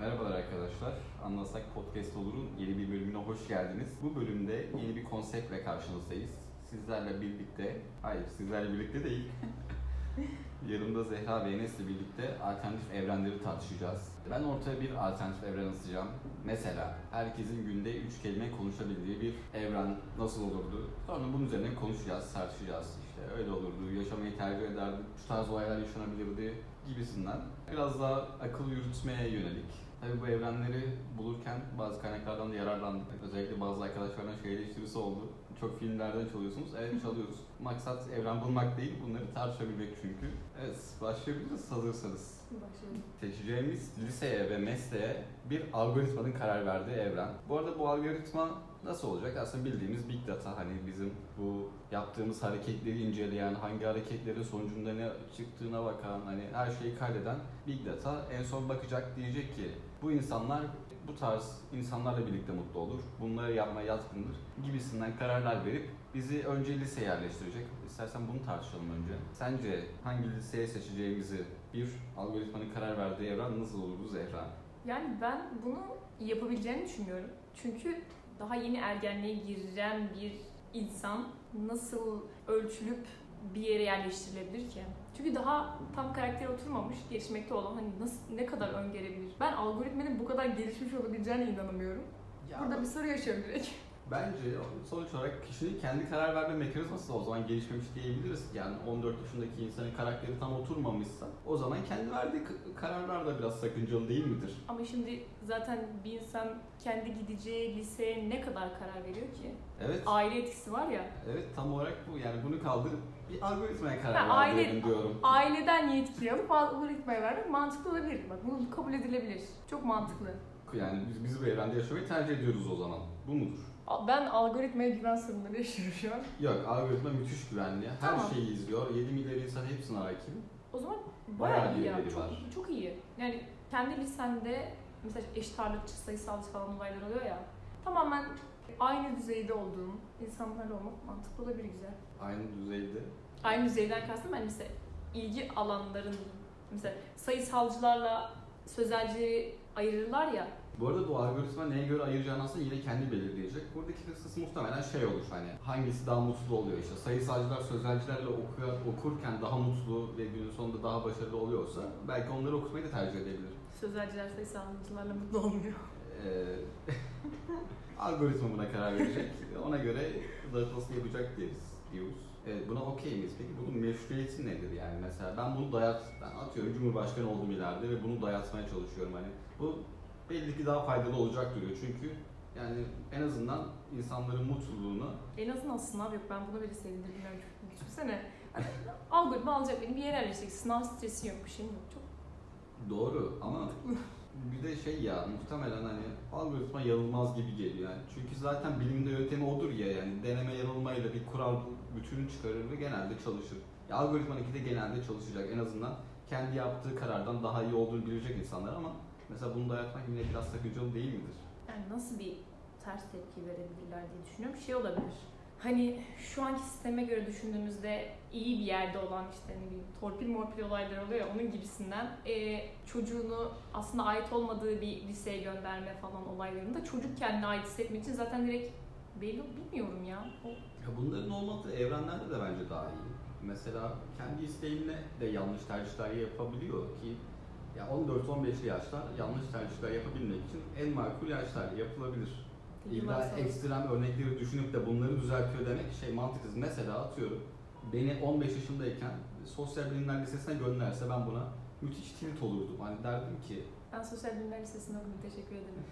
Merhabalar arkadaşlar. Anlasak Podcast Olur'un yeni bir bölümüne hoş geldiniz. Bu bölümde yeni bir konseptle karşınızdayız. Sizlerle birlikte, hayır sizlerle birlikte değil. Yanımda Zehra ve Enes'le birlikte alternatif evrenleri tartışacağız. Ben ortaya bir alternatif evren atacağım. Mesela herkesin günde 3 kelime konuşabildiği bir evren nasıl olurdu? Sonra bunun üzerine konuşacağız, tartışacağız. İşte öyle olurdu, yaşamayı tercih ederdik, şu tarz olaylar yaşanabilirdi gibisinden. Biraz daha akıl yürütmeye yönelik. Tabii bu evrenleri bulurken bazı kaynaklardan da yararlandık. Özellikle bazı arkadaşlardan şey eleştirisi oldu. Çok filmlerden çalıyorsunuz. Evet çalıyoruz. Maksat evren bulmak değil, bunları tartışabilmek çünkü. Evet, başlayabiliriz hazırsanız. Başlayalım. Seçeceğimiz liseye ve mesleğe bir algoritmanın karar verdiği evren. Bu arada bu algoritma nasıl olacak? Aslında bildiğimiz Big Data hani bizim bu yaptığımız hareketleri inceleyen, hangi hareketlerin sonucunda ne çıktığına bakan, hani her şeyi kaydeden Big Data en son bakacak diyecek ki bu insanlar bu tarz insanlarla birlikte mutlu olur, bunları yapmaya yatkındır gibisinden kararlar verip bizi önce liseye yerleştirecek. İstersen bunu tartışalım önce. Sence hangi liseye seçeceğimizi bir algoritmanın karar verdiği evren nasıl olurdu Zehra? Yani ben bunu yapabileceğini düşünmüyorum. Çünkü daha yeni ergenliğe giren bir insan nasıl ölçülüp bir yere yerleştirilebilir ki? Çünkü daha tam karaktere oturmamış, gelişmekte olan hani nasıl ne kadar öngörebilir? Ben algoritmanın bu kadar gelişmiş olabileceğine inanamıyorum. Burada bir soru yaşıyorum direkt. Bence sonuç olarak kişinin kendi karar verme mekanizması da o zaman gelişmemiş diyebiliriz. Yani 14 yaşındaki insanın karakteri tam oturmamışsa o zaman kendi verdiği kararlar da biraz sakıncalı değil midir? Ama şimdi zaten bir insan kendi gideceği liseye ne kadar karar veriyor ki? Evet. Aile etkisi var ya. Evet tam olarak bu. Yani bunu kaldırıp bir algoritmaya karar Ha, aile- diyorum. Aileden yetki alıp algoritmaya vermek mantıklı olabilir. Bak bu kabul edilebilir. Çok mantıklı. Yani biz, biz bu evrende yaşamayı tercih ediyoruz o zaman. Bu mudur? Ben algoritmaya güven sorunları yaşıyorum şu an. Yok algoritma müthiş güvenli. Her Tamam. şeyi izliyor. 7 milyar insan hepsine hakim. O zaman Bayağı bayağı iyi ya. Çok, var. çok iyi. Yani kendi lisende mesela eşit ağırlıkçı sayısalcı falan olaylar oluyor ya. Tamamen aynı düzeyde olduğum insanlarla olmak mantıklı olabilir güzel. Aynı düzeyde. Aynı düzeyden kastım ben mesela ilgi alanların mesela sayısalcılarla sözelcileri ayırırlar ya. Bu arada bu algoritma neye göre ayıracağını aslında yine kendi belirleyecek. Buradaki kısası muhtemelen şey olur hani hangisi daha mutlu oluyor işte sayısalcılar sözelcilerle okuyor, okurken daha mutlu ve günün sonunda daha başarılı oluyorsa belki onları okumayı da tercih edebilir. Sözelciler sayısalcılarla mutlu olmuyor. Ee, algoritma buna karar verecek. Ona göre dağıtmasını yapacak diyoruz. diyoruz. Evet, buna okey miyiz? Peki bunun meşruiyeti nedir yani? Mesela ben bunu dayat, ben atıyorum Cumhurbaşkanı oldum ileride ve bunu dayatmaya çalışıyorum. Hani bu belli ki daha faydalı olacak duruyor. Çünkü yani en azından insanların mutluluğunu En azından sınav yok. Ben bunu bile sevindim. Bilmiyorum. Düşünsene. Hani, algoritma alacak beni bir yere yerleşecek. Sınav stresi yok. Bir şeyim yok. Çok doğru ama bir de şey ya muhtemelen hani algoritma yanılmaz gibi geliyor yani. Çünkü zaten bilimde yöntemi odur ya yani deneme yanılmayla bir kural bütünü çıkarır ve genelde çalışır. Ya algoritmanınki de genelde çalışacak en azından kendi yaptığı karardan daha iyi olduğunu bilecek insanlar ama mesela bunu dayatmak yine biraz sakıncalı değil midir? Yani nasıl bir ters tepki verebilirler diye düşünüyorum. Şey olabilir. Hani şu anki sisteme göre düşündüğümüzde iyi bir yerde olan işte ne bileyim torpil morpil olaylar oluyor ya onun gibisinden e, çocuğunu aslında ait olmadığı bir liseye gönderme falan olaylarında çocuk kendine ait hissetmek için zaten direkt belli bilmiyorum ya. O Ya bunların olmadığı evrenlerde de bence daha iyi. Mesela kendi isteğinle de yanlış tercihler yapabiliyor ki ya 14-15 yaşlar yanlış tercihler yapabilmek için en makul yaşlar yapılabilir. İlla ekstrem örnekleri düşünüp de bunları düzeltiyor demek şey mantıksız. Mesela atıyorum beni 15 yaşındayken sosyal bilimler lisesine gönderse ben buna müthiş tilt olurdum. Hani derdim ki Ben sosyal bilimler lisesinde okudum. Teşekkür ederim.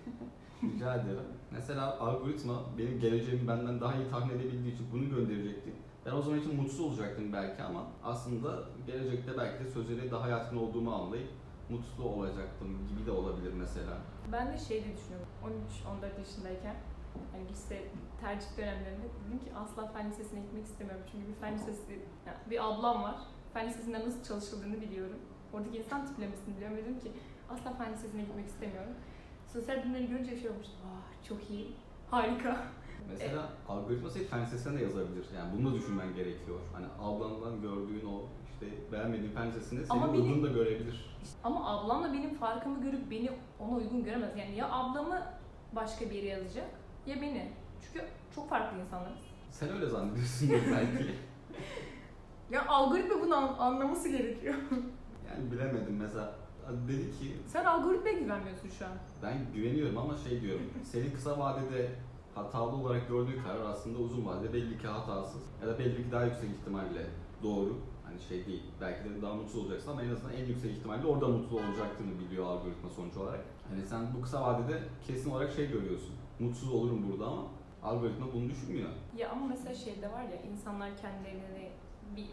rica ederim. Mesela algoritma benim geleceğimi benden daha iyi tahmin edebildiği için bunu gönderecekti. Ben o zaman için mutsuz olacaktım belki ama aslında gelecekte belki de sözleri daha yatkın olduğumu anlayıp mutlu olacaktım gibi de olabilir mesela. Ben de şey diye düşünüyorum. 13-14 yaşındayken hani lise tercih dönemlerinde dedim ki asla fen lisesine gitmek istemiyorum. Çünkü bir fen lisesi, yani bir ablam var. Fen lisesinde nasıl çalışıldığını biliyorum. Oradaki insan tiplemesini biliyorum. Dedim ki asla fen lisesine gitmek istemiyorum. Sosyal bilimleri görünce şey olmuştu. Ah çok iyi, harika. Mesela algoritma senin fen lisesine de yazabilir. Yani bunu da düşünmen gerekiyor. Hani ablandan gördüğün o işte beğenmediğin fen lisesinde senin Ama benim- uygun da görebilir. Ama ablamla benim farkımı görüp beni ona uygun göremez. Yani ya ablamı başka bir yere yazacak ya beni. Çünkü çok farklı insanlarız. Sen öyle zannediyorsun belki. Ya algoritma bunu an- anlaması gerekiyor. Yani bilemedim mesela dedi ki Sen algoritmaya güvenmiyorsun şu an. ben güveniyorum ama şey diyorum senin kısa vadede hatalı olarak gördüğü karar aslında uzun vadede belli ki hatasız ya da belli ki daha yüksek ihtimalle doğru. Hani şey değil belki de daha mutsuz olacaksın ama en azından en yüksek ihtimalle orada mutlu olacaktığını biliyor algoritma sonuç olarak. Hani sen bu kısa vadede kesin olarak şey görüyorsun. Mutsuz olurum burada ama algoritma bunu düşünmüyor. Ya ama mesela şeyde var ya insanlar kendilerini bir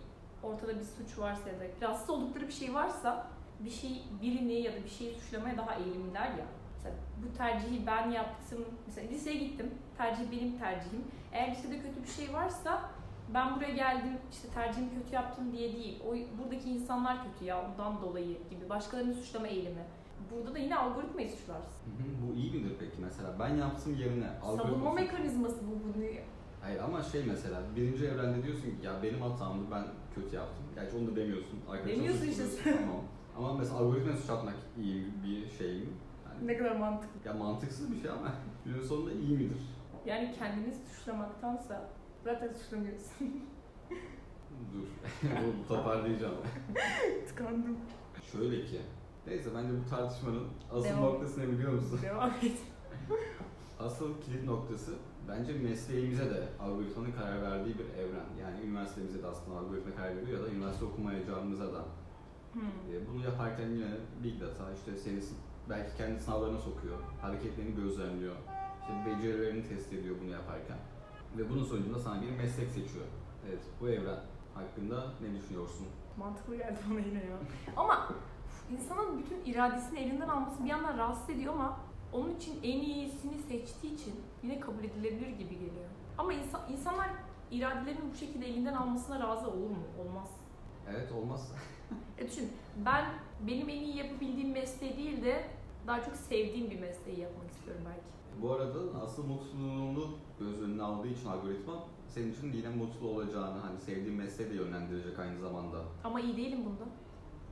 ortada bir suç varsa ya da rahatsız oldukları bir şey varsa bir şey birini ya da bir şeyi suçlamaya daha eğilimliler ya. Mesela bu tercihi ben yaptım. Mesela liseye gittim. Tercih benim tercihim. Eğer lisede kötü bir şey varsa ben buraya geldim işte tercihimi kötü yaptım diye değil. O buradaki insanlar kötü ya ondan dolayı gibi başkalarını suçlama eğilimi. Burada da yine algoritmayı suçlarsın. Hı hı, Bu iyi midir peki mesela? Ben yaptım yerine algoritma... Savunma mekanizması bu bunu. Hayır ama şey mesela birinci evrende diyorsun ki ya benim hatamdı ben kötü yaptım. Gerçi onu da demiyorsun. Arkadaşına Demiyorsun işte Tamam. Ama mesela algoritmaya suç atmak iyi bir şey mi? Yani, Ne kadar mantıklı. ya mantıksız bir şey ama günün sonunda iyi midir? Yani kendini suçlamaktansa zaten suçlamıyorsun. Dur. Bu toparlayacağım. Tıkandım. Şöyle ki. Neyse bence bu tartışmanın asıl Devam. noktası ne biliyor musun? Devam et. Asıl kilit noktası bence mesleğimize de algoritmanın karar verdiği bir evren. Yani üniversitemize de aslında algoritma karar veriyor ya da üniversite okumayacağımıza da. Hmm. E, Bunu yaparken yine Big Data işte seni belki kendi sınavlarına sokuyor, hareketlerini gözlemliyor, işte becerilerini test ediyor bunu yaparken. Ve bunun sonucunda sana bir meslek seçiyor. Evet, bu evren hakkında ne düşünüyorsun? Mantıklı geldi bana yine ya. Ama insanın bütün iradesini elinden alması bir yandan rahatsız ediyor ama onun için en iyisini seçtiği için yine kabul edilebilir gibi geliyor. Ama insan, insanlar iradelerini bu şekilde elinden almasına razı olur mu? Olmaz. Evet, olmaz. E düşün, ben benim en iyi yapabildiğim mesleği değil de daha çok sevdiğim bir mesleği yapmak istiyorum belki. Bu arada asıl mutluluğunu göz önüne aldığı için algoritma senin için yine mutlu olacağını, hani sevdiğin mesleğe de yönlendirecek aynı zamanda. Ama iyi değilim bunda.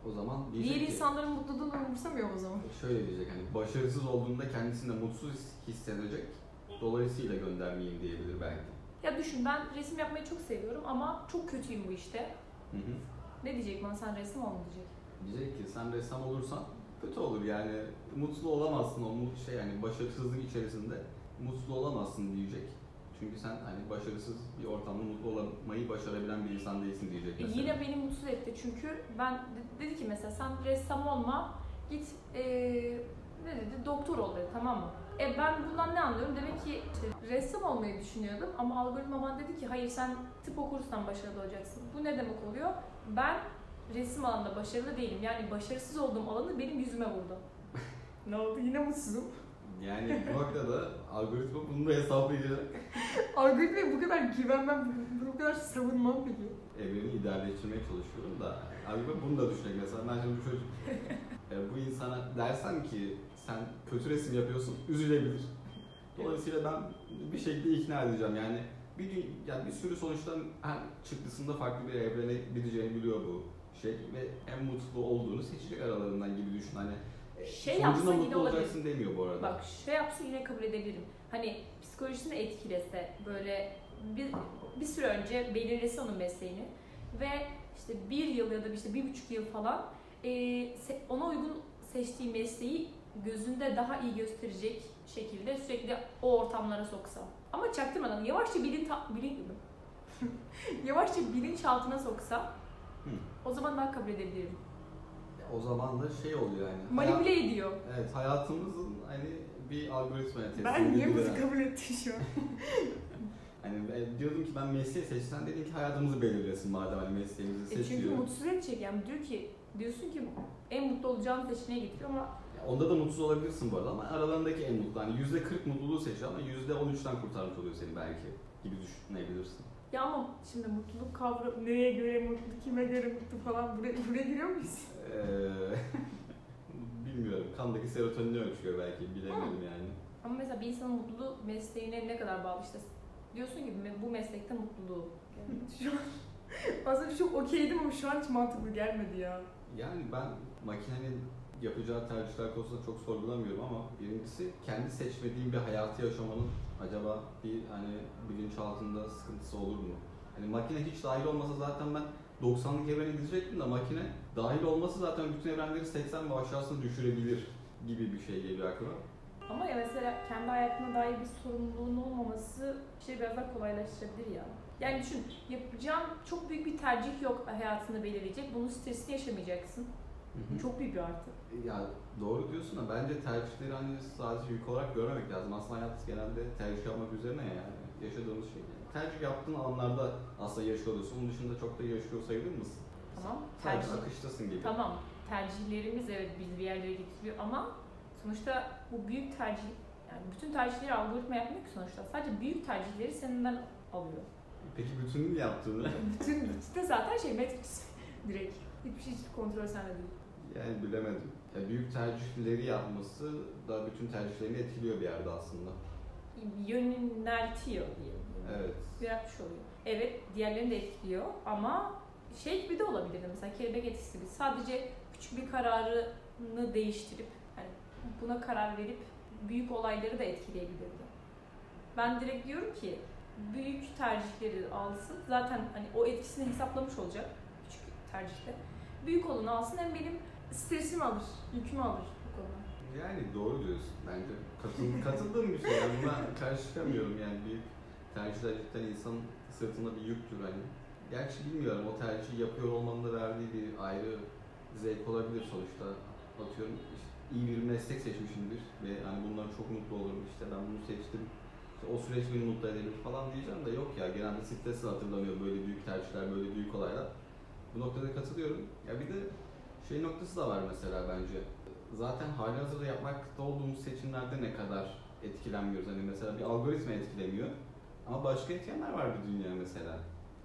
O zaman diyecek Diğer ki, insanların mutluluğunu umursamıyor o zaman. şöyle diyecek hani başarısız olduğunda kendisini de mutsuz hissedecek. Dolayısıyla göndermeyeyim diyebilir belki. Ya düşün ben resim yapmayı çok seviyorum ama çok kötüyüm bu işte. Hı hı. Ne diyecek bana sen resim ol mu diyecek. Diyecek ki sen ressam olursan kötü olur yani mutlu olamazsın o şey yani başarısızlık içerisinde mutlu olamazsın diyecek. Çünkü sen hani başarısız bir ortamda mutlu olmayı başarabilen bir insan değilsin diyecek E mesela. yine beni mutsuz etti çünkü ben de- dedi ki mesela sen ressam olma git eee, ne dedi doktor ol dedi tamam mı? E ben bundan ne anlıyorum? Demek ki işte ressam olmayı düşünüyordum ama algoritma bana dedi ki hayır sen tıp okursan başarılı olacaksın. Bu ne demek oluyor? Ben resim alanında başarılı değilim. Yani başarısız olduğum alanı benim yüzüme vurdu. ne oldu? Yine mutsuzum. Yani bu noktada algoritma bunu da hesaplayacak. Algoritmaya bu kadar güvenmem, bu kadar savunmam peki. Evreni idealleştirmeye çalışıyorum da algoritma bunu da düşünecek mesela ben şimdi bu çocuk e, bu insana dersem ki sen kötü resim yapıyorsun üzülebilir. Dolayısıyla ben bir şekilde ikna edeceğim yani bir dü- yani bir sürü sonuçtan her çıktısında farklı bir evrene gideceğini biliyor bu şey ve en mutlu olduğunu seçecek aralarından gibi düşün hani e, Şey yapsa yine olabilir. demiyor bu arada. Bak şey yapsa yine kabul edebilirim. Hani psikolojisini etkilese böyle bir, bir süre önce belirlese onun mesleğini ve işte bir yıl ya da işte bir buçuk yıl falan e, ona uygun seçtiği mesleği gözünde daha iyi gösterecek şekilde sürekli o ortamlara soksa. Ama çaktırmadan yavaşça bilin, bilin yavaşça bilinçaltına soksa Hı. O zaman daha kabul edebilirim. O zaman da şey oluyor yani. hayat- Manipüle ediyor. Evet hayatımızın hani bir algoritmaya teslim Ben niye edildiği- bunu kabul ettim şu an? Hani ben diyordum ki ben mesleği seçsen dedin ki hayatımızı belirlesin madem hani mesleğimizi E seçiyor. çünkü mutsuz edecek yani diyor ki diyorsun ki en mutlu olacağın seçeneğe getiriyor ama Ya Onda da mutsuz olabilirsin bu arada ama aralarındaki en mutlu. Hani yüzde 40 mutluluğu seçiyor ama yüzde 13'ten kurtarmış oluyor seni belki gibi düşünebilirsin. Ya ama şimdi mutluluk kavramı neye göre mutlu, kime göre mutlu falan buraya, buraya giriyor muyuz? Ee, bilmiyorum. Kandaki serotonini ölçüyor belki. Bilemedim yani. Ama mesela bir insanın mutluluğu mesleğine ne kadar bağlı işte diyorsun me- bu meslekte mutluluğu. Yani şu an önce çok okeydim ama şu an hiç mantıklı gelmedi ya. Yani ben makinenin yapacağı tercihler konusunda çok sorgulamıyorum ama birincisi kendi seçmediğin bir hayatı yaşamanın acaba bir hani bilinçaltında sıkıntısı olur mu? Hani makine hiç dahil olmasa zaten ben 90'lık evrene gidecektim de makine dahil olması zaten bütün evrenleri 80 ve aşağısına düşürebilir gibi bir şey geliyor aklıma. Ama ya mesela kendi hayatına dair bir sorumluluğun olmaması işleri biraz daha kolaylaştırabilir ya. Yani düşün, yapacağın çok büyük bir tercih yok hayatını belirleyecek. Bunun stresini yaşamayacaksın. Çok büyük bir artı. Ya doğru diyorsun da bence tercihleri hani sadece yük olarak görmemek lazım. Aslında hayat genelde tercih yapmak üzerine ya yani yaşadığımız şey. Yani. Tercih yaptığın alanlarda aslında yaşıyor oluyorsun. Onun dışında çok da yaşıyor sayılır mısın? Tamam. Sadece Tercih. akıştasın gibi. Tamam. Tercihlerimiz evet bizi bir yerlere getiriyor ama sonuçta bu büyük tercih yani bütün tercihleri algoritma yapmıyor ki sonuçta. Sadece büyük tercihleri senden alıyor. Peki bütünün yaptığını Bütün, bütün de zaten şey Matrix direkt. Hiçbir şey kontrol sende değil. Yani bilemedim. Ya büyük tercihleri yapması da bütün tercihlerini etkiliyor bir yerde aslında. Yöneltiyor diyelim. Evet. Yaratmış oluyor. Evet diğerlerini de etkiliyor ama şey gibi de olabilir mesela kelebek etkisi gibi. Sadece küçük bir kararını değiştirip hani buna karar verip büyük olayları da etkileyebilirdi. Ben direkt diyorum ki büyük tercihleri alsın. Zaten hani o etkisini hesaplamış olacak küçük tercihte. Büyük olanı alsın hem benim stresimi alır, yükümü alır bu konuda. Yani doğru diyorsun bence. Katıl, katıldığım bir şey. Yani buna karşı çıkamıyorum yani büyük tercihler cidden insanın sırtında bir yüktür hani. Gerçi bilmiyorum o tercihi yapıyor olmanın da verdiği bir ayrı zevk olabilir sonuçta. Atıyorum işte iyi bir meslek seçmişimdir ve hani bundan çok mutlu olurum işte ben bunu seçtim. İşte o süreç beni mutlu edebilir falan diyeceğim de yok ya genelde stresle hatırlanıyor böyle büyük tercihler, böyle büyük olaylar. Bu noktada katılıyorum. Ya bir de şey noktası da var mesela bence zaten hali hazırda yapmakta olduğumuz seçimlerde ne kadar etkilenmiyoruz. Hani mesela bir algoritma etkilemiyor. Ama başka etkenler var bir dünya mesela.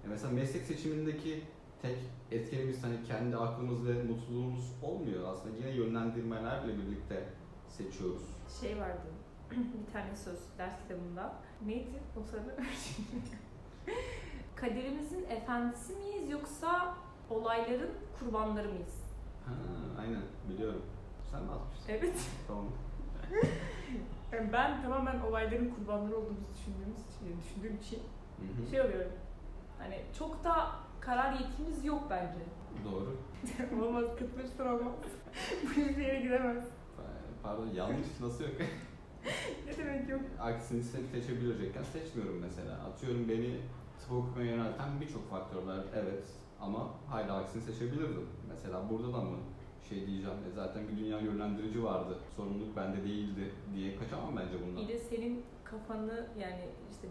Ya mesela meslek seçimindeki tek etkenimiz hani kendi aklımız ve mutluluğumuz olmuyor. Aslında yine yönlendirmelerle birlikte seçiyoruz. Şey vardı bir tane söz ders kitabında. Neydi o sarı? Kaderimizin efendisi miyiz yoksa olayların kurbanları mıyız? Ha, aynen biliyorum. Sen mi atmışsın? Evet. Tamam. Yani ben tamamen olayların kurbanları olduğumuzu düşündüğümüz için, düşündüğüm için Hı hı. şey oluyorum. Hani çok da karar yetkimiz yok bence. Doğru. olmaz, katılırsan olmaz. Bu hiçbir yere gidemez. Pardon yanlış nasıl yok? Ne demek yok? aksini se- seçebilecekken seçmiyorum mesela. Atıyorum beni tıp okumaya yönelten birçok faktör var. Evet ama hala aksini seçebilirdim. Mesela burada da mı şey diyeceğim e zaten bir dünya yönlendirici vardı. Sorumluluk bende değildi diye kaçamam bence bundan. İyi de senin kafanı yani işte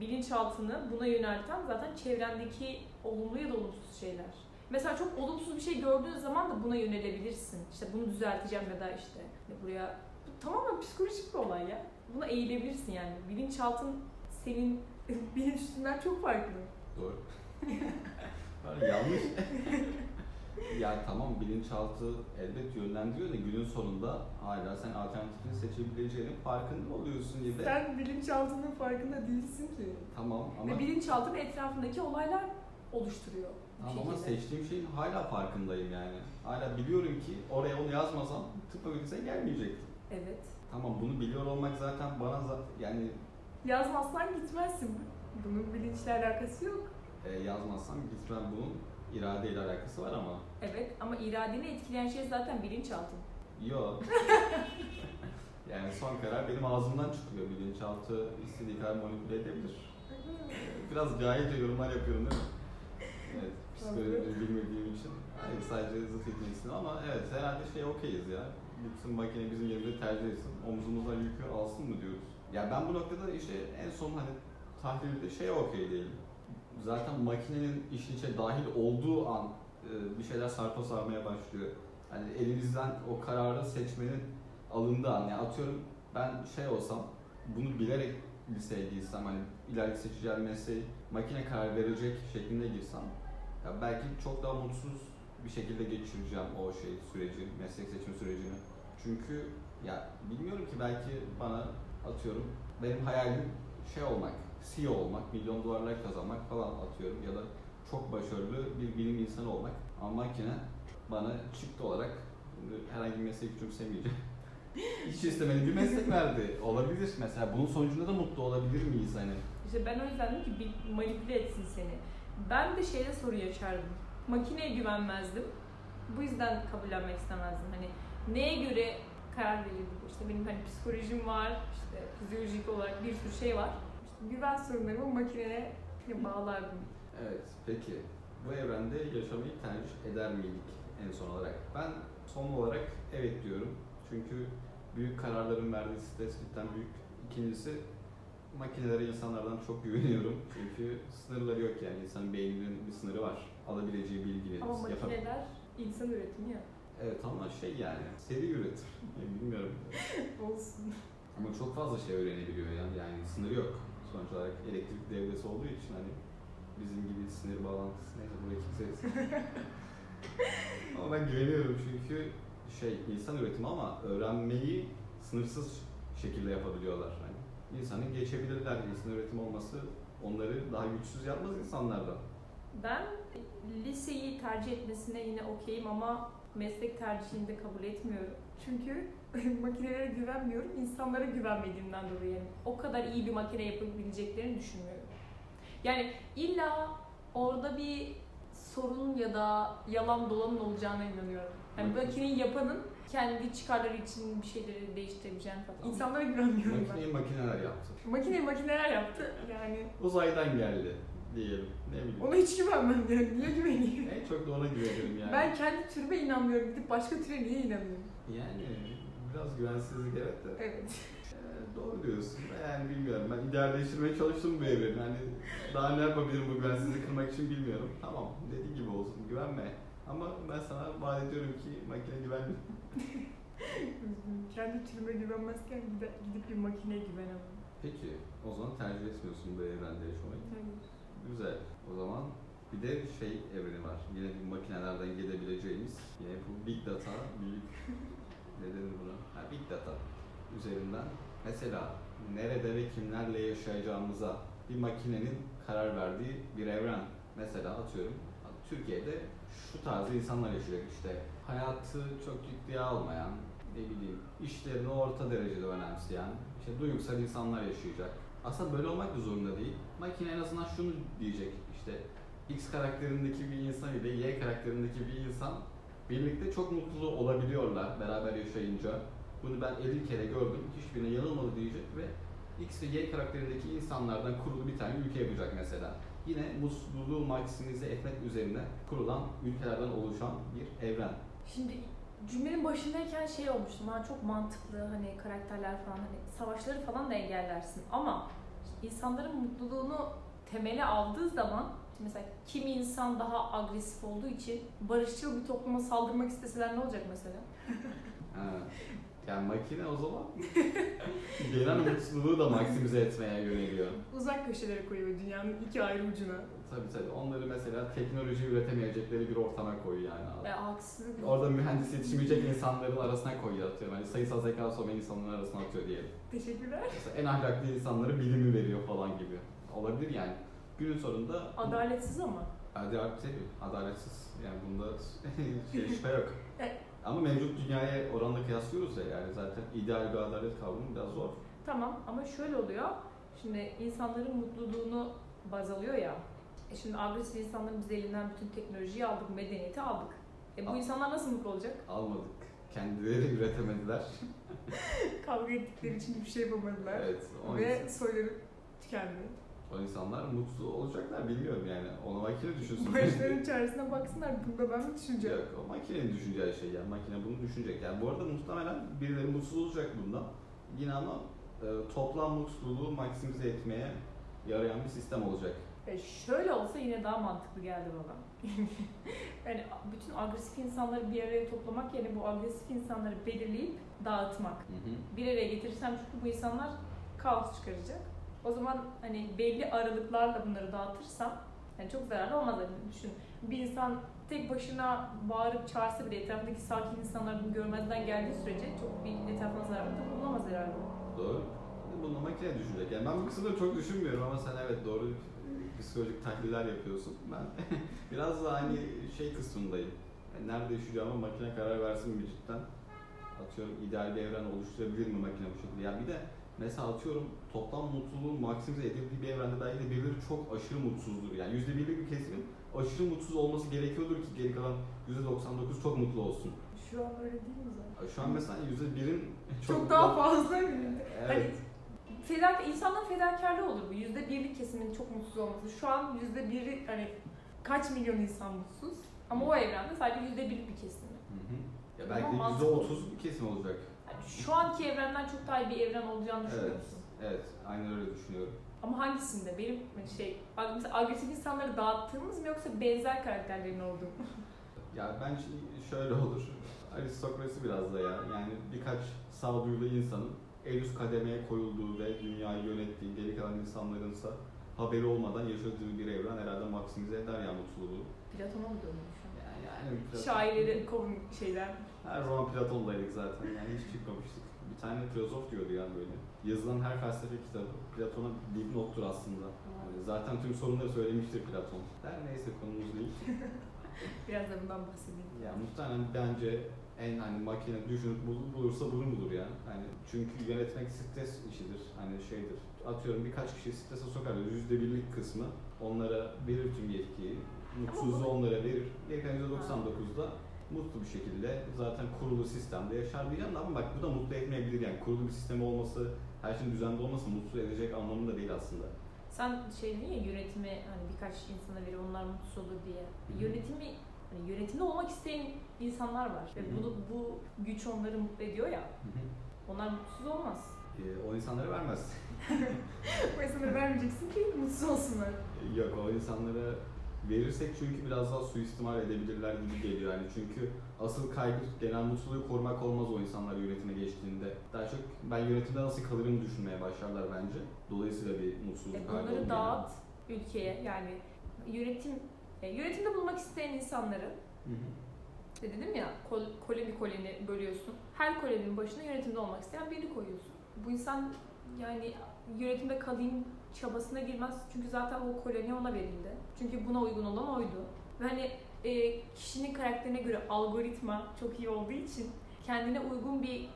bilinçaltını buna yönelten zaten çevrendeki olumlu ya da olumsuz şeyler. Mesela çok olumsuz bir şey gördüğün zaman da buna yönelebilirsin. İşte bunu düzelteceğim ya da işte buraya bu tamamen psikolojik bir olay ya. Buna eğilebilirsin yani. Bilinçaltın senin bilinç üstünden çok farklı. Doğru. Yanlış. ya tamam bilinçaltı elbet yönlendiriyor da günün sonunda hala sen alternatifini seçebileceğinin farkında oluyorsun gibi. Sen bilinçaltının farkında değilsin ki. Tamam ama Ve bilinçaltı ve etrafındaki olaylar oluşturuyor. Tamam ama seçtiğim şeyin hala farkındayım yani. Hala biliyorum ki oraya onu yazmasam tıp fakültesine gelmeyecektim. Evet. Tamam bunu biliyor olmak zaten bana yani Yazmazsan gitmezsin. Bunun bilinçle alakası yok. e, yazmazsam gitmem bunun iradeyle alakası var ama. Evet ama iradeni etkileyen şey zaten bilinçaltı. Yok. yani son karar benim ağzımdan çıkıyor. Bilinçaltı istediği kadar manipüle edebilir. Biraz cahilce yorumlar yapıyorum değil mi? Evet, psikoloji bilmediğim için. Hayır sadece zıt etmeksin ama evet herhalde şey okeyiz ya. Gitsin makine bizim yerimize tercih etsin. Omzumuzdan yükü alsın mı diyoruz. Ya ben bu noktada işte en son hani tahlilde şey okey değilim. Zaten makinenin işin içine dahil olduğu an e, bir şeyler sarpa sarmaya başlıyor. Hani elimizden o kararı seçmenin alındığı an. Yani atıyorum ben şey olsam bunu bilerek liseye girsem hani ileriki seçeceğim mesleği makine karar verecek şeklinde girsem ya belki çok daha mutsuz bir şekilde geçireceğim o şey süreci, meslek seçim sürecini. Çünkü ya bilmiyorum ki belki bana atıyorum benim hayalim şey olmak, CEO olmak, milyon dolarlar kazanmak falan atıyorum ya da çok başarılı bir bilim insanı olmak. Ama makine bana çıktı olarak herhangi bir meslek küçümsemeyeceğim. Hiç istemediği bir meslek verdi. Olabilir. Mesela bunun sonucunda da mutlu olabilir miyiz hani? İşte ben o yüzden dedim ki bir manipüle etsin seni. Ben de şeyde soru yaşardım. Makineye güvenmezdim. Bu yüzden kabullenmek istemezdim. Hani neye göre karar verirdim? İşte benim hani psikolojim var, işte fizyolojik olarak bir sürü şey var. İşte güven sorunlarımı makineye bağlardım. Evet, peki. Bu evrende yaşamayı tercih eder miydik en son olarak? Ben son olarak evet diyorum. Çünkü büyük kararların verdiği stres cidden büyük. İkincisi makinelere insanlardan çok güveniyorum. Çünkü sınırları yok yani. İnsanın beyninin bir sınırı var. Alabileceği bilgileri. Ama makineler insan üretimi ya. Evet ama şey yani seri üretir. Yani bilmiyorum. Olsun. Ama çok fazla şey öğrenebiliyor yani. Yani sınırı yok. Sonuç olarak elektrik devresi olduğu için hani bizim gibi sinir bağlantısı neyse buraya kimse Ama ben güveniyorum çünkü şey insan üretimi ama öğrenmeyi sınırsız şekilde yapabiliyorlar. Hani insanı geçebilirler. İnsan üretimi olması onları daha güçsüz yapmaz insanlardan. Ben liseyi tercih etmesine yine okeyim ama meslek tercihini de kabul etmiyorum. Çünkü makinelere güvenmiyorum, insanlara güvenmediğimden dolayı yani o kadar iyi bir makine yapabileceklerini düşünmüyorum. Yani illa orada bir sorun ya da yalan dolanın olacağına inanıyorum. Yani Makine- makineyi yapanın kendi çıkarları için bir şeyleri değiştirebileceğini falan. İnsanlara güvenmiyorum Makineyi makineler yaptı. ben. Makineyi makineler yaptı yani. Uzaydan geldi diyelim. Ne bileyim. Ona hiç güvenmem yani. Niye güveneyim? En çok da ona güveniyorum yani. Ben kendi türüme inanmıyorum. Gidip başka türe niye inanıyorum? Yani biraz güvensizlik evet de. Evet. Ee, doğru diyorsun. Yani bilmiyorum. Ben idealleştirmeye çalıştım bu evreni. Hani daha ne yapabilirim bu güvensizliği kırmak için bilmiyorum. Tamam dediği gibi olsun. Güvenme. Ama ben sana vaat ediyorum ki makine güvenme. kendi türüme güvenmezken gidip, gidip bir makineye güvenemem. Peki o zaman tercih etmiyorsun bu evrende yaşamayı. Hayır. Güzel. O zaman bir de şey evreni var. Yine bir makinelerden gelebileceğimiz yine bu big data büyük ne denir buna? Ha, big data üzerinden mesela nerede ve kimlerle yaşayacağımıza bir makinenin karar verdiği bir evren. Mesela atıyorum Türkiye'de şu tarz insanlar yaşayacak işte hayatı çok ciddiye almayan, ne bileyim işlerini orta derecede önemseyen, işte duygusal insanlar yaşayacak. Aslında böyle olmak da zorunda değil. Makine en azından şunu diyecek işte X karakterindeki bir insan ile Y karakterindeki bir insan birlikte çok mutlu olabiliyorlar beraber yaşayınca. Bunu ben 50 kere gördüm. Hiçbirine yanılmadı diyecek ve X ve Y karakterindeki insanlardan kurulu bir tane ülke yapacak mesela. Yine mutluluğu maksimize etmek üzerine kurulan ülkelerden oluşan bir evren. Şimdi cümlenin başındayken şey olmuştum. Ha çok mantıklı hani karakterler falan hani savaşları falan da engellersin ama insanların mutluluğunu temele aldığı zaman mesela kimi insan daha agresif olduğu için barışçıl bir topluma saldırmak isteseler ne olacak mesela? Ha. Yani makine o zaman genel mutluluğu da maksimize etmeye yöneliyor. Uzak köşelere koyuyor dünyanın iki ayrı ucuna. Tabii tabii. Onları mesela teknoloji üretemeyecekleri bir ortama koyuyor yani. Ve haksızlık. Orada mühendis yetişmeyecek insanların arasına koyuyor atıyorum. Hani sayısal zeka olmayan insanların arasına atıyor diyelim. Teşekkürler. Mesela en ahlaklı insanları bilimi veriyor falan gibi. Olabilir yani. Günün sonunda Adaletsiz ama. adalet tabii. Adaletsiz. Yani bunda şey, şüphe yok. Ama mevcut dünyaya oranla kıyaslıyoruz ya yani zaten ideal bir adalet kavramı biraz zor. Tamam ama şöyle oluyor. Şimdi insanların mutluluğunu baz alıyor ya. E şimdi agresif insanların biz elinden bütün teknolojiyi aldık, medeniyeti aldık. E bu Al. insanlar nasıl mutlu olacak? Almadık. Kendileri üretemediler. Kavga ettikleri için hiçbir şey yapamadılar. evet. Ve soyları tükendi. o insanlar mutlu olacaklar bilmiyorum yani. Onu makine düşünsün. Başların çaresine baksınlar. Bunda ben mi düşüneceğim? Yok o makinenin düşüneceği şey yani makine bunu düşünecek. Yani bu arada muhtemelen birileri mutsuz olacak bundan. Yine ama e, toplam mutluluğu maksimize etmeye yarayan bir sistem olacak. E şöyle olsa yine daha mantıklı geldi bana. yani bütün agresif insanları bir araya toplamak yerine bu agresif insanları belirleyip dağıtmak. Hı hı. bir araya getirirsem çünkü bu insanlar kaos çıkaracak. O zaman hani belli aralıklarla bunları dağıtırsam yani çok zararlı olmaz. Yani düşün bir insan tek başına bağırıp çağırsa bile etrafındaki sakin insanlar bunu görmezden geldiği sürece çok bir etrafına zararlı da bulunamaz herhalde. Doğru. Bunu makine düşünecek. Yani ben bu kısımda çok düşünmüyorum ama sen evet doğru psikolojik tahliller yapıyorsun. Ben biraz da hani şey kısmındayım. Yani nerede yaşayacağıma makine karar versin mi cidden? Atıyorum ideal bir evren oluşturabilir mi makine bu şekilde? Yani bir de mesela atıyorum toplam mutluluğu maksimize edildiği bir evrende belki de birileri çok aşırı mutsuzdur. Yani %1'lik bir kesimin aşırı mutsuz olması gerekiyordur ki geri kalan %99 çok mutlu olsun. Şu an öyle değil mi zaten? Şu an mesela %1'in Çok, daha fazla eminim. Evet. Hani fedak insanların fedakarlığı olur bu. Yüzde birlik kesimin çok mutsuz olması. Şu an yüzde biri hani kaç milyon insan mutsuz. Ama o evrende sadece yüzde birlik bir kesim. Hı hı. Ya belki Ama de mantıklı. %30 bir kesim olacak. Yani şu anki evrenden çok daha iyi bir evren olacağını düşünüyor Evet. musun? Evet, aynen öyle düşünüyorum. Ama hangisinde? Benim şey, mesela agresif insanları dağıttığımız mı yoksa benzer karakterlerin olduğu mu? Ya bence şöyle olur. Aristokrasi biraz da ya. Yani birkaç sağduyulu insanın en üst kademeye koyulduğu ve dünyayı yönettiği, geri kalan insanlarınsa haberi olmadan yaşadığı bir evren herhalde maksimize eder ya mutluluğu. Platon'a mı an? Yani, yani Platon- Şairleri kovun şeyler. Her zaman Platon'daydık zaten yani hiç çıkmamıştık. Bir tane filozof diyordu yani böyle. Yazılan her felsefe kitabı Platon'a dipnottur aslında. Yani zaten tüm sorunları söylemiştir Platon. Der neyse konumuz değil. Biraz da bundan bahsedeyim. Ya muhtemelen bence en hani makine düşünüp bul- bulursa bunu bulur ya. Hani çünkü yönetmek stres işidir. Hani şeydir. Atıyorum birkaç kişi strese sokar. Yüzde birlik kısmı onlara verir tüm yetkiyi. Mutsuzluğu onlara verir. Yüzde 99'da mutlu bir şekilde zaten kurulu sistemde yaşar diyeceğim ama bak bu da mutlu etmeyebilir yani kurulu bir sistemi olması her şeyin düzenli olması mutlu edecek anlamında değil aslında. Sen şey dedin ya yönetimi hani birkaç insana verir onlar mutsuz olur diye. Hı. Yönetimi hani yönetimde olmak isteyen insanlar var ve bunu bu güç onları mutlu ediyor ya. Onlar mutsuz olmaz. Ee, o insanlara vermez. Bu insanları vermeyeceksin ki mutsuz olsunlar. Yok o insanlara verirsek çünkü biraz daha suistimal edebilirler gibi geliyor yani çünkü asıl kaygı genel mutluluğu korumak olmaz o insanlar yönetime geçtiğinde. Daha çok ben yönetimde nasıl kalırım düşünmeye başlarlar bence. Dolayısıyla bir mutsuzluk E, bunları dağıt ülkeye yani yönetim e, yönetimde bulmak isteyen insanları. Hı hı. dedim ya kol, koloni koloni bölüyorsun. Her koloninin başına yönetimde olmak isteyen birini koyuyorsun. Bu insan yani yönetimde kalayım çabasına girmez. Çünkü zaten o koloni ona verildi. Çünkü buna uygun olan oydu. Ve hani e, kişinin karakterine göre algoritma çok iyi olduğu için kendine uygun bir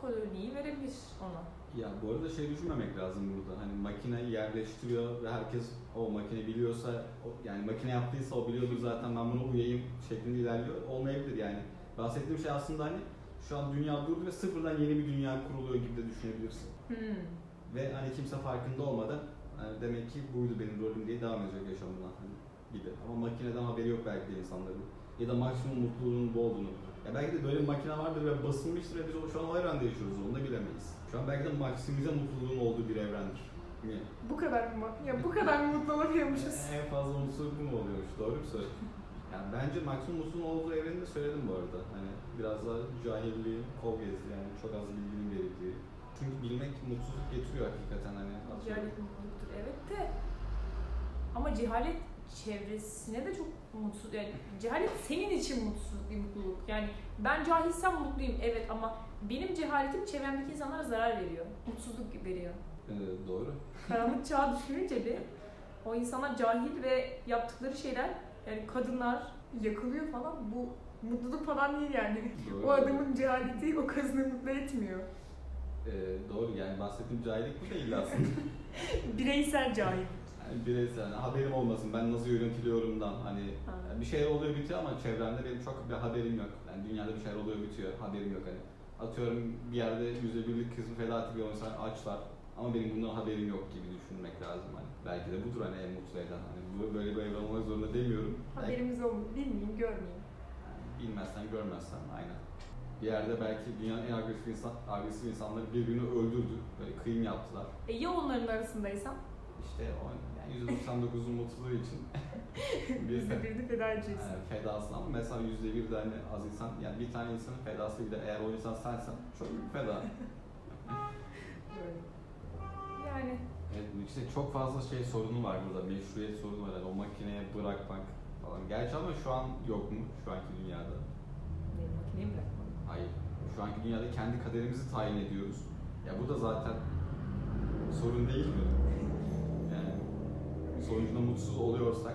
koloniyi verebilir ona. Ya bu arada şey düşünmemek lazım burada. Hani makine yerleştiriyor ve herkes o makine biliyorsa, o- yani makine yaptıysa o biliyordur zaten ben buna uyayım şeklinde ilerliyor. Olmayabilir yani. Bahsettiğim şey aslında hani şu an dünya durdu ve sıfırdan yeni bir dünya kuruluyor gibi de düşünebilirsin. Hmm. Ve hani kimse farkında olmadan hani demek ki buydu benim rolüm diye devam edecek yaşamına hani gibi. Ama makineden haberi yok belki de insanların. Ya da maksimum mutluluğunun bu olduğunu. Ya belki de böyle bir makine vardır ve basılmıştır ve biz o- şu an o evrende yaşıyoruz. Onu da bilemeyiz. Şu an belki de maksimize mutluluğun olduğu bir evrendir. Niye? Bu kadar mı? Ya bu kadar mı mutlu olamıyormuşuz? En fazla mutluluk bu mu oluyormuş? Doğru mu söylüyorsun? Yani bence maksimum mutluluğun olduğu evreni de söyledim bu arada. Hani biraz daha cahilliğin kol gezdi yani çok az bilginin verildiği. Çünkü bilmek mutsuzluk getiriyor hakikaten hani. Cehalet mutluluktur evet de ama cehalet çevresine de çok mutsuz yani cehalet senin için mutsuz bir mutluluk yani ben cahilsem mutluyum evet ama benim cehaletim çevremdeki insanlara zarar veriyor mutsuzluk veriyor Ee, doğru. karanlık çağa düşününce bir o insanlar cahil ve yaptıkları şeyler yani kadınlar yakılıyor falan bu mutluluk falan değil yani Doğru. o adamın cehaleti o kadını mutlu etmiyor Ee, doğru yani bahsettiğim cahillik bu değil aslında. bireysel cahil yani bireysel yani haberim olmasın ben nasıl yönetiliyorumdan hani Ha. bir şeyler oluyor bitiyor ama çevremde benim çok bir haberim yok. Yani dünyada bir şeyler oluyor bitiyor haberim yok hani. Atıyorum bir yerde yüzde birlik kısmı ediliyor mesela açlar ama benim bundan haberim yok gibi düşünmek lazım hani. Belki de budur hani en mutlu eden. Hani böyle bir evren olmak zorunda demiyorum. Belki- haberimiz olmuyor bilmeyeyim görmeyeyim Yani bilmezsen görmezsen aynen. Bir yerde belki dünyanın en agresif, insan, agresif insanları birbirini öldürdü. Böyle kıyım yaptılar. E ya onların arasındaysan? İşte o yani %99'un mutluluğu için bir Yüzde birini feda edeceksin. yani fedasın ama mesela %1 de hani az insan yani bir tane insanın fedası bile eğer o insan sensen çok büyük feda. Böyle. Yani Evet işte çok fazla şey sorunu var burada. Meşruiyet sorunu var. Yani o makineye bırakmak falan. Gerçi ama şu an yok mu şu anki dünyada? benim makineyi bırakmam. Hayır. Şu anki dünyada kendi kaderimizi tayin ediyoruz. Ya bu da zaten sorun değil mi? Yani sonucunda mutsuz oluyorsak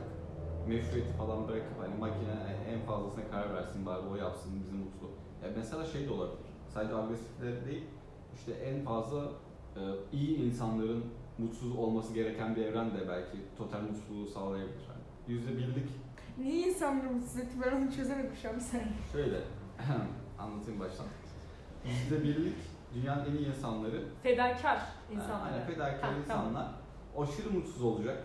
meşruiyeti falan bırakıp hani makine en fazlasına karar versin bari o yapsın bizi mutlu. Ya mesela şey de olabilir. Sadece agresifler değil işte en fazla e, iyi insanların mutsuz olması gereken bir evren de belki total mutluluğu sağlayabilir. Yani yüzde birlik Niye insanları mutsuz etti ben onu çözemedim şu an saniye. şöyle anlatayım baştan. Yüzde birlik dünyanın en iyi insanları Fedakar Yani insanlar. Aynen fedakar Ha, tamam. insanlar aşırı mutsuz olacak.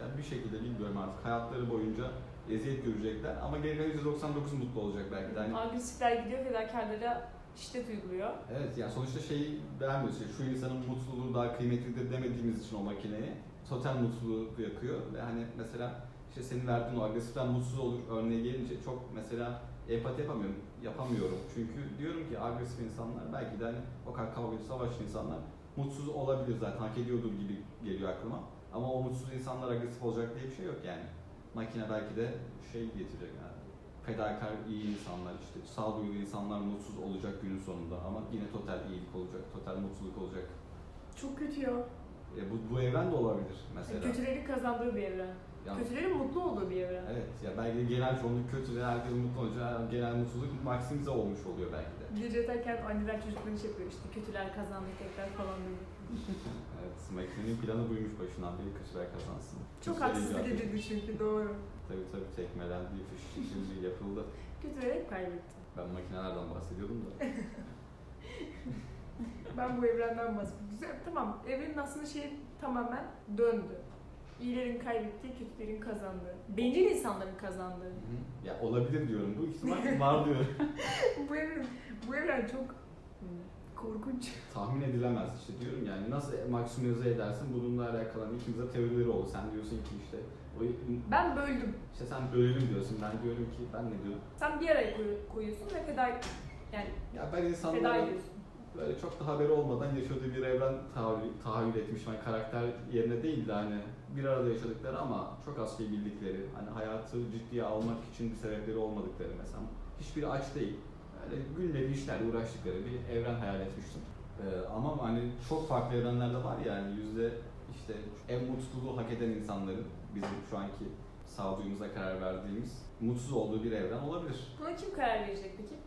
Yani bir şekilde bilmiyorum artık hayatları boyunca eziyet görecekler ama geri kalan %99 mutlu olacak belki de. Hani, Agresifler gidiyor fedakarlara şiddet uyguluyor. evet yani sonuçta şeyi beğenmiyoruz. Şu insanın mutluluğu daha kıymetlidir demediğimiz için o makineye total mutluluğu yakıyor ve hani mesela işte senin verdiğin o agresiften mutsuz olur örneğe gelince çok mesela empati yapamıyorum. Yapamıyorum. Çünkü diyorum ki agresif insanlar belki de hani o kadar kavgacı savaşçı insanlar mutsuz olabilir zaten hak ediyordur gibi geliyor aklıma. Ama o mutsuz insanlar agresif olacak diye bir şey yok yani. Makine belki de şey getirecek yani. Fedakar iyi insanlar işte sağduyulu insanlar mutsuz olacak günün sonunda ama yine total iyilik olacak, total mutluluk olacak. Çok kötü ya. E, bu, bu evren de olabilir mesela. Kötülerin kazandığı bir evren. Yani- Kötülerin mutlu olduğu bir evren. Evet ya belki de genel çoğunluk kötü ve herkes mutlu olunca genel mutsuzluk maksimize olmuş oluyor belki de. Gece yatarken anneler çocukları şey yapıyor işte kötüler kazandı tekrar falan diyor. Evet, makinenin planı buymuş başından beri kötüler kazansın. Çok Kötüler haksız icat edildi. çünkü doğru. Tabii tabii tekmelendi, fışkırtıldı, yapıldı. Kötüler hep kaybetti. Ben makinelerden bahsediyordum da. Ben bu evrenden bahsediyorum. Güzel, tamam. Evrenin aslında şeyi tamamen döndü. İyilerin kaybettiği, kötülerin kazandığı. Bencil insanların kazandığı. ya olabilir diyorum. Bu ihtimal var diyorum. bu evren, bu evren çok hmm, korkunç. Tahmin edilemez işte diyorum yani nasıl maksimize edersin bununla alakalı hani ikimize teorileri oldu. Sen diyorsun ki işte o, Ben böldüm. işte sen bölelim diyorsun. Ben diyorum ki ben ne diyorum? Sen bir araya koy- koyuyorsun ve feda yani Ya ben insanlara böyle çok da haberi olmadan yaşadığı bir evren tahayyül, tahayyül etmiş. Yani karakter yerine değil de hani bir arada yaşadıkları ama çok az şey bildikleri, hani hayatı ciddiye almak için bir sebepleri olmadıkları mesela. Hiçbiri aç değil. Öyle günleri işlerle uğraştıkları bir evren hayal etmiştim. Ee, ama hani çok farklı evrenler de var yani yüzde işte en mutluluğu hak eden insanların bizim şu anki sağduyumuza karar verdiğimiz mutsuz olduğu bir evren olabilir. Buna kim karar verecek peki?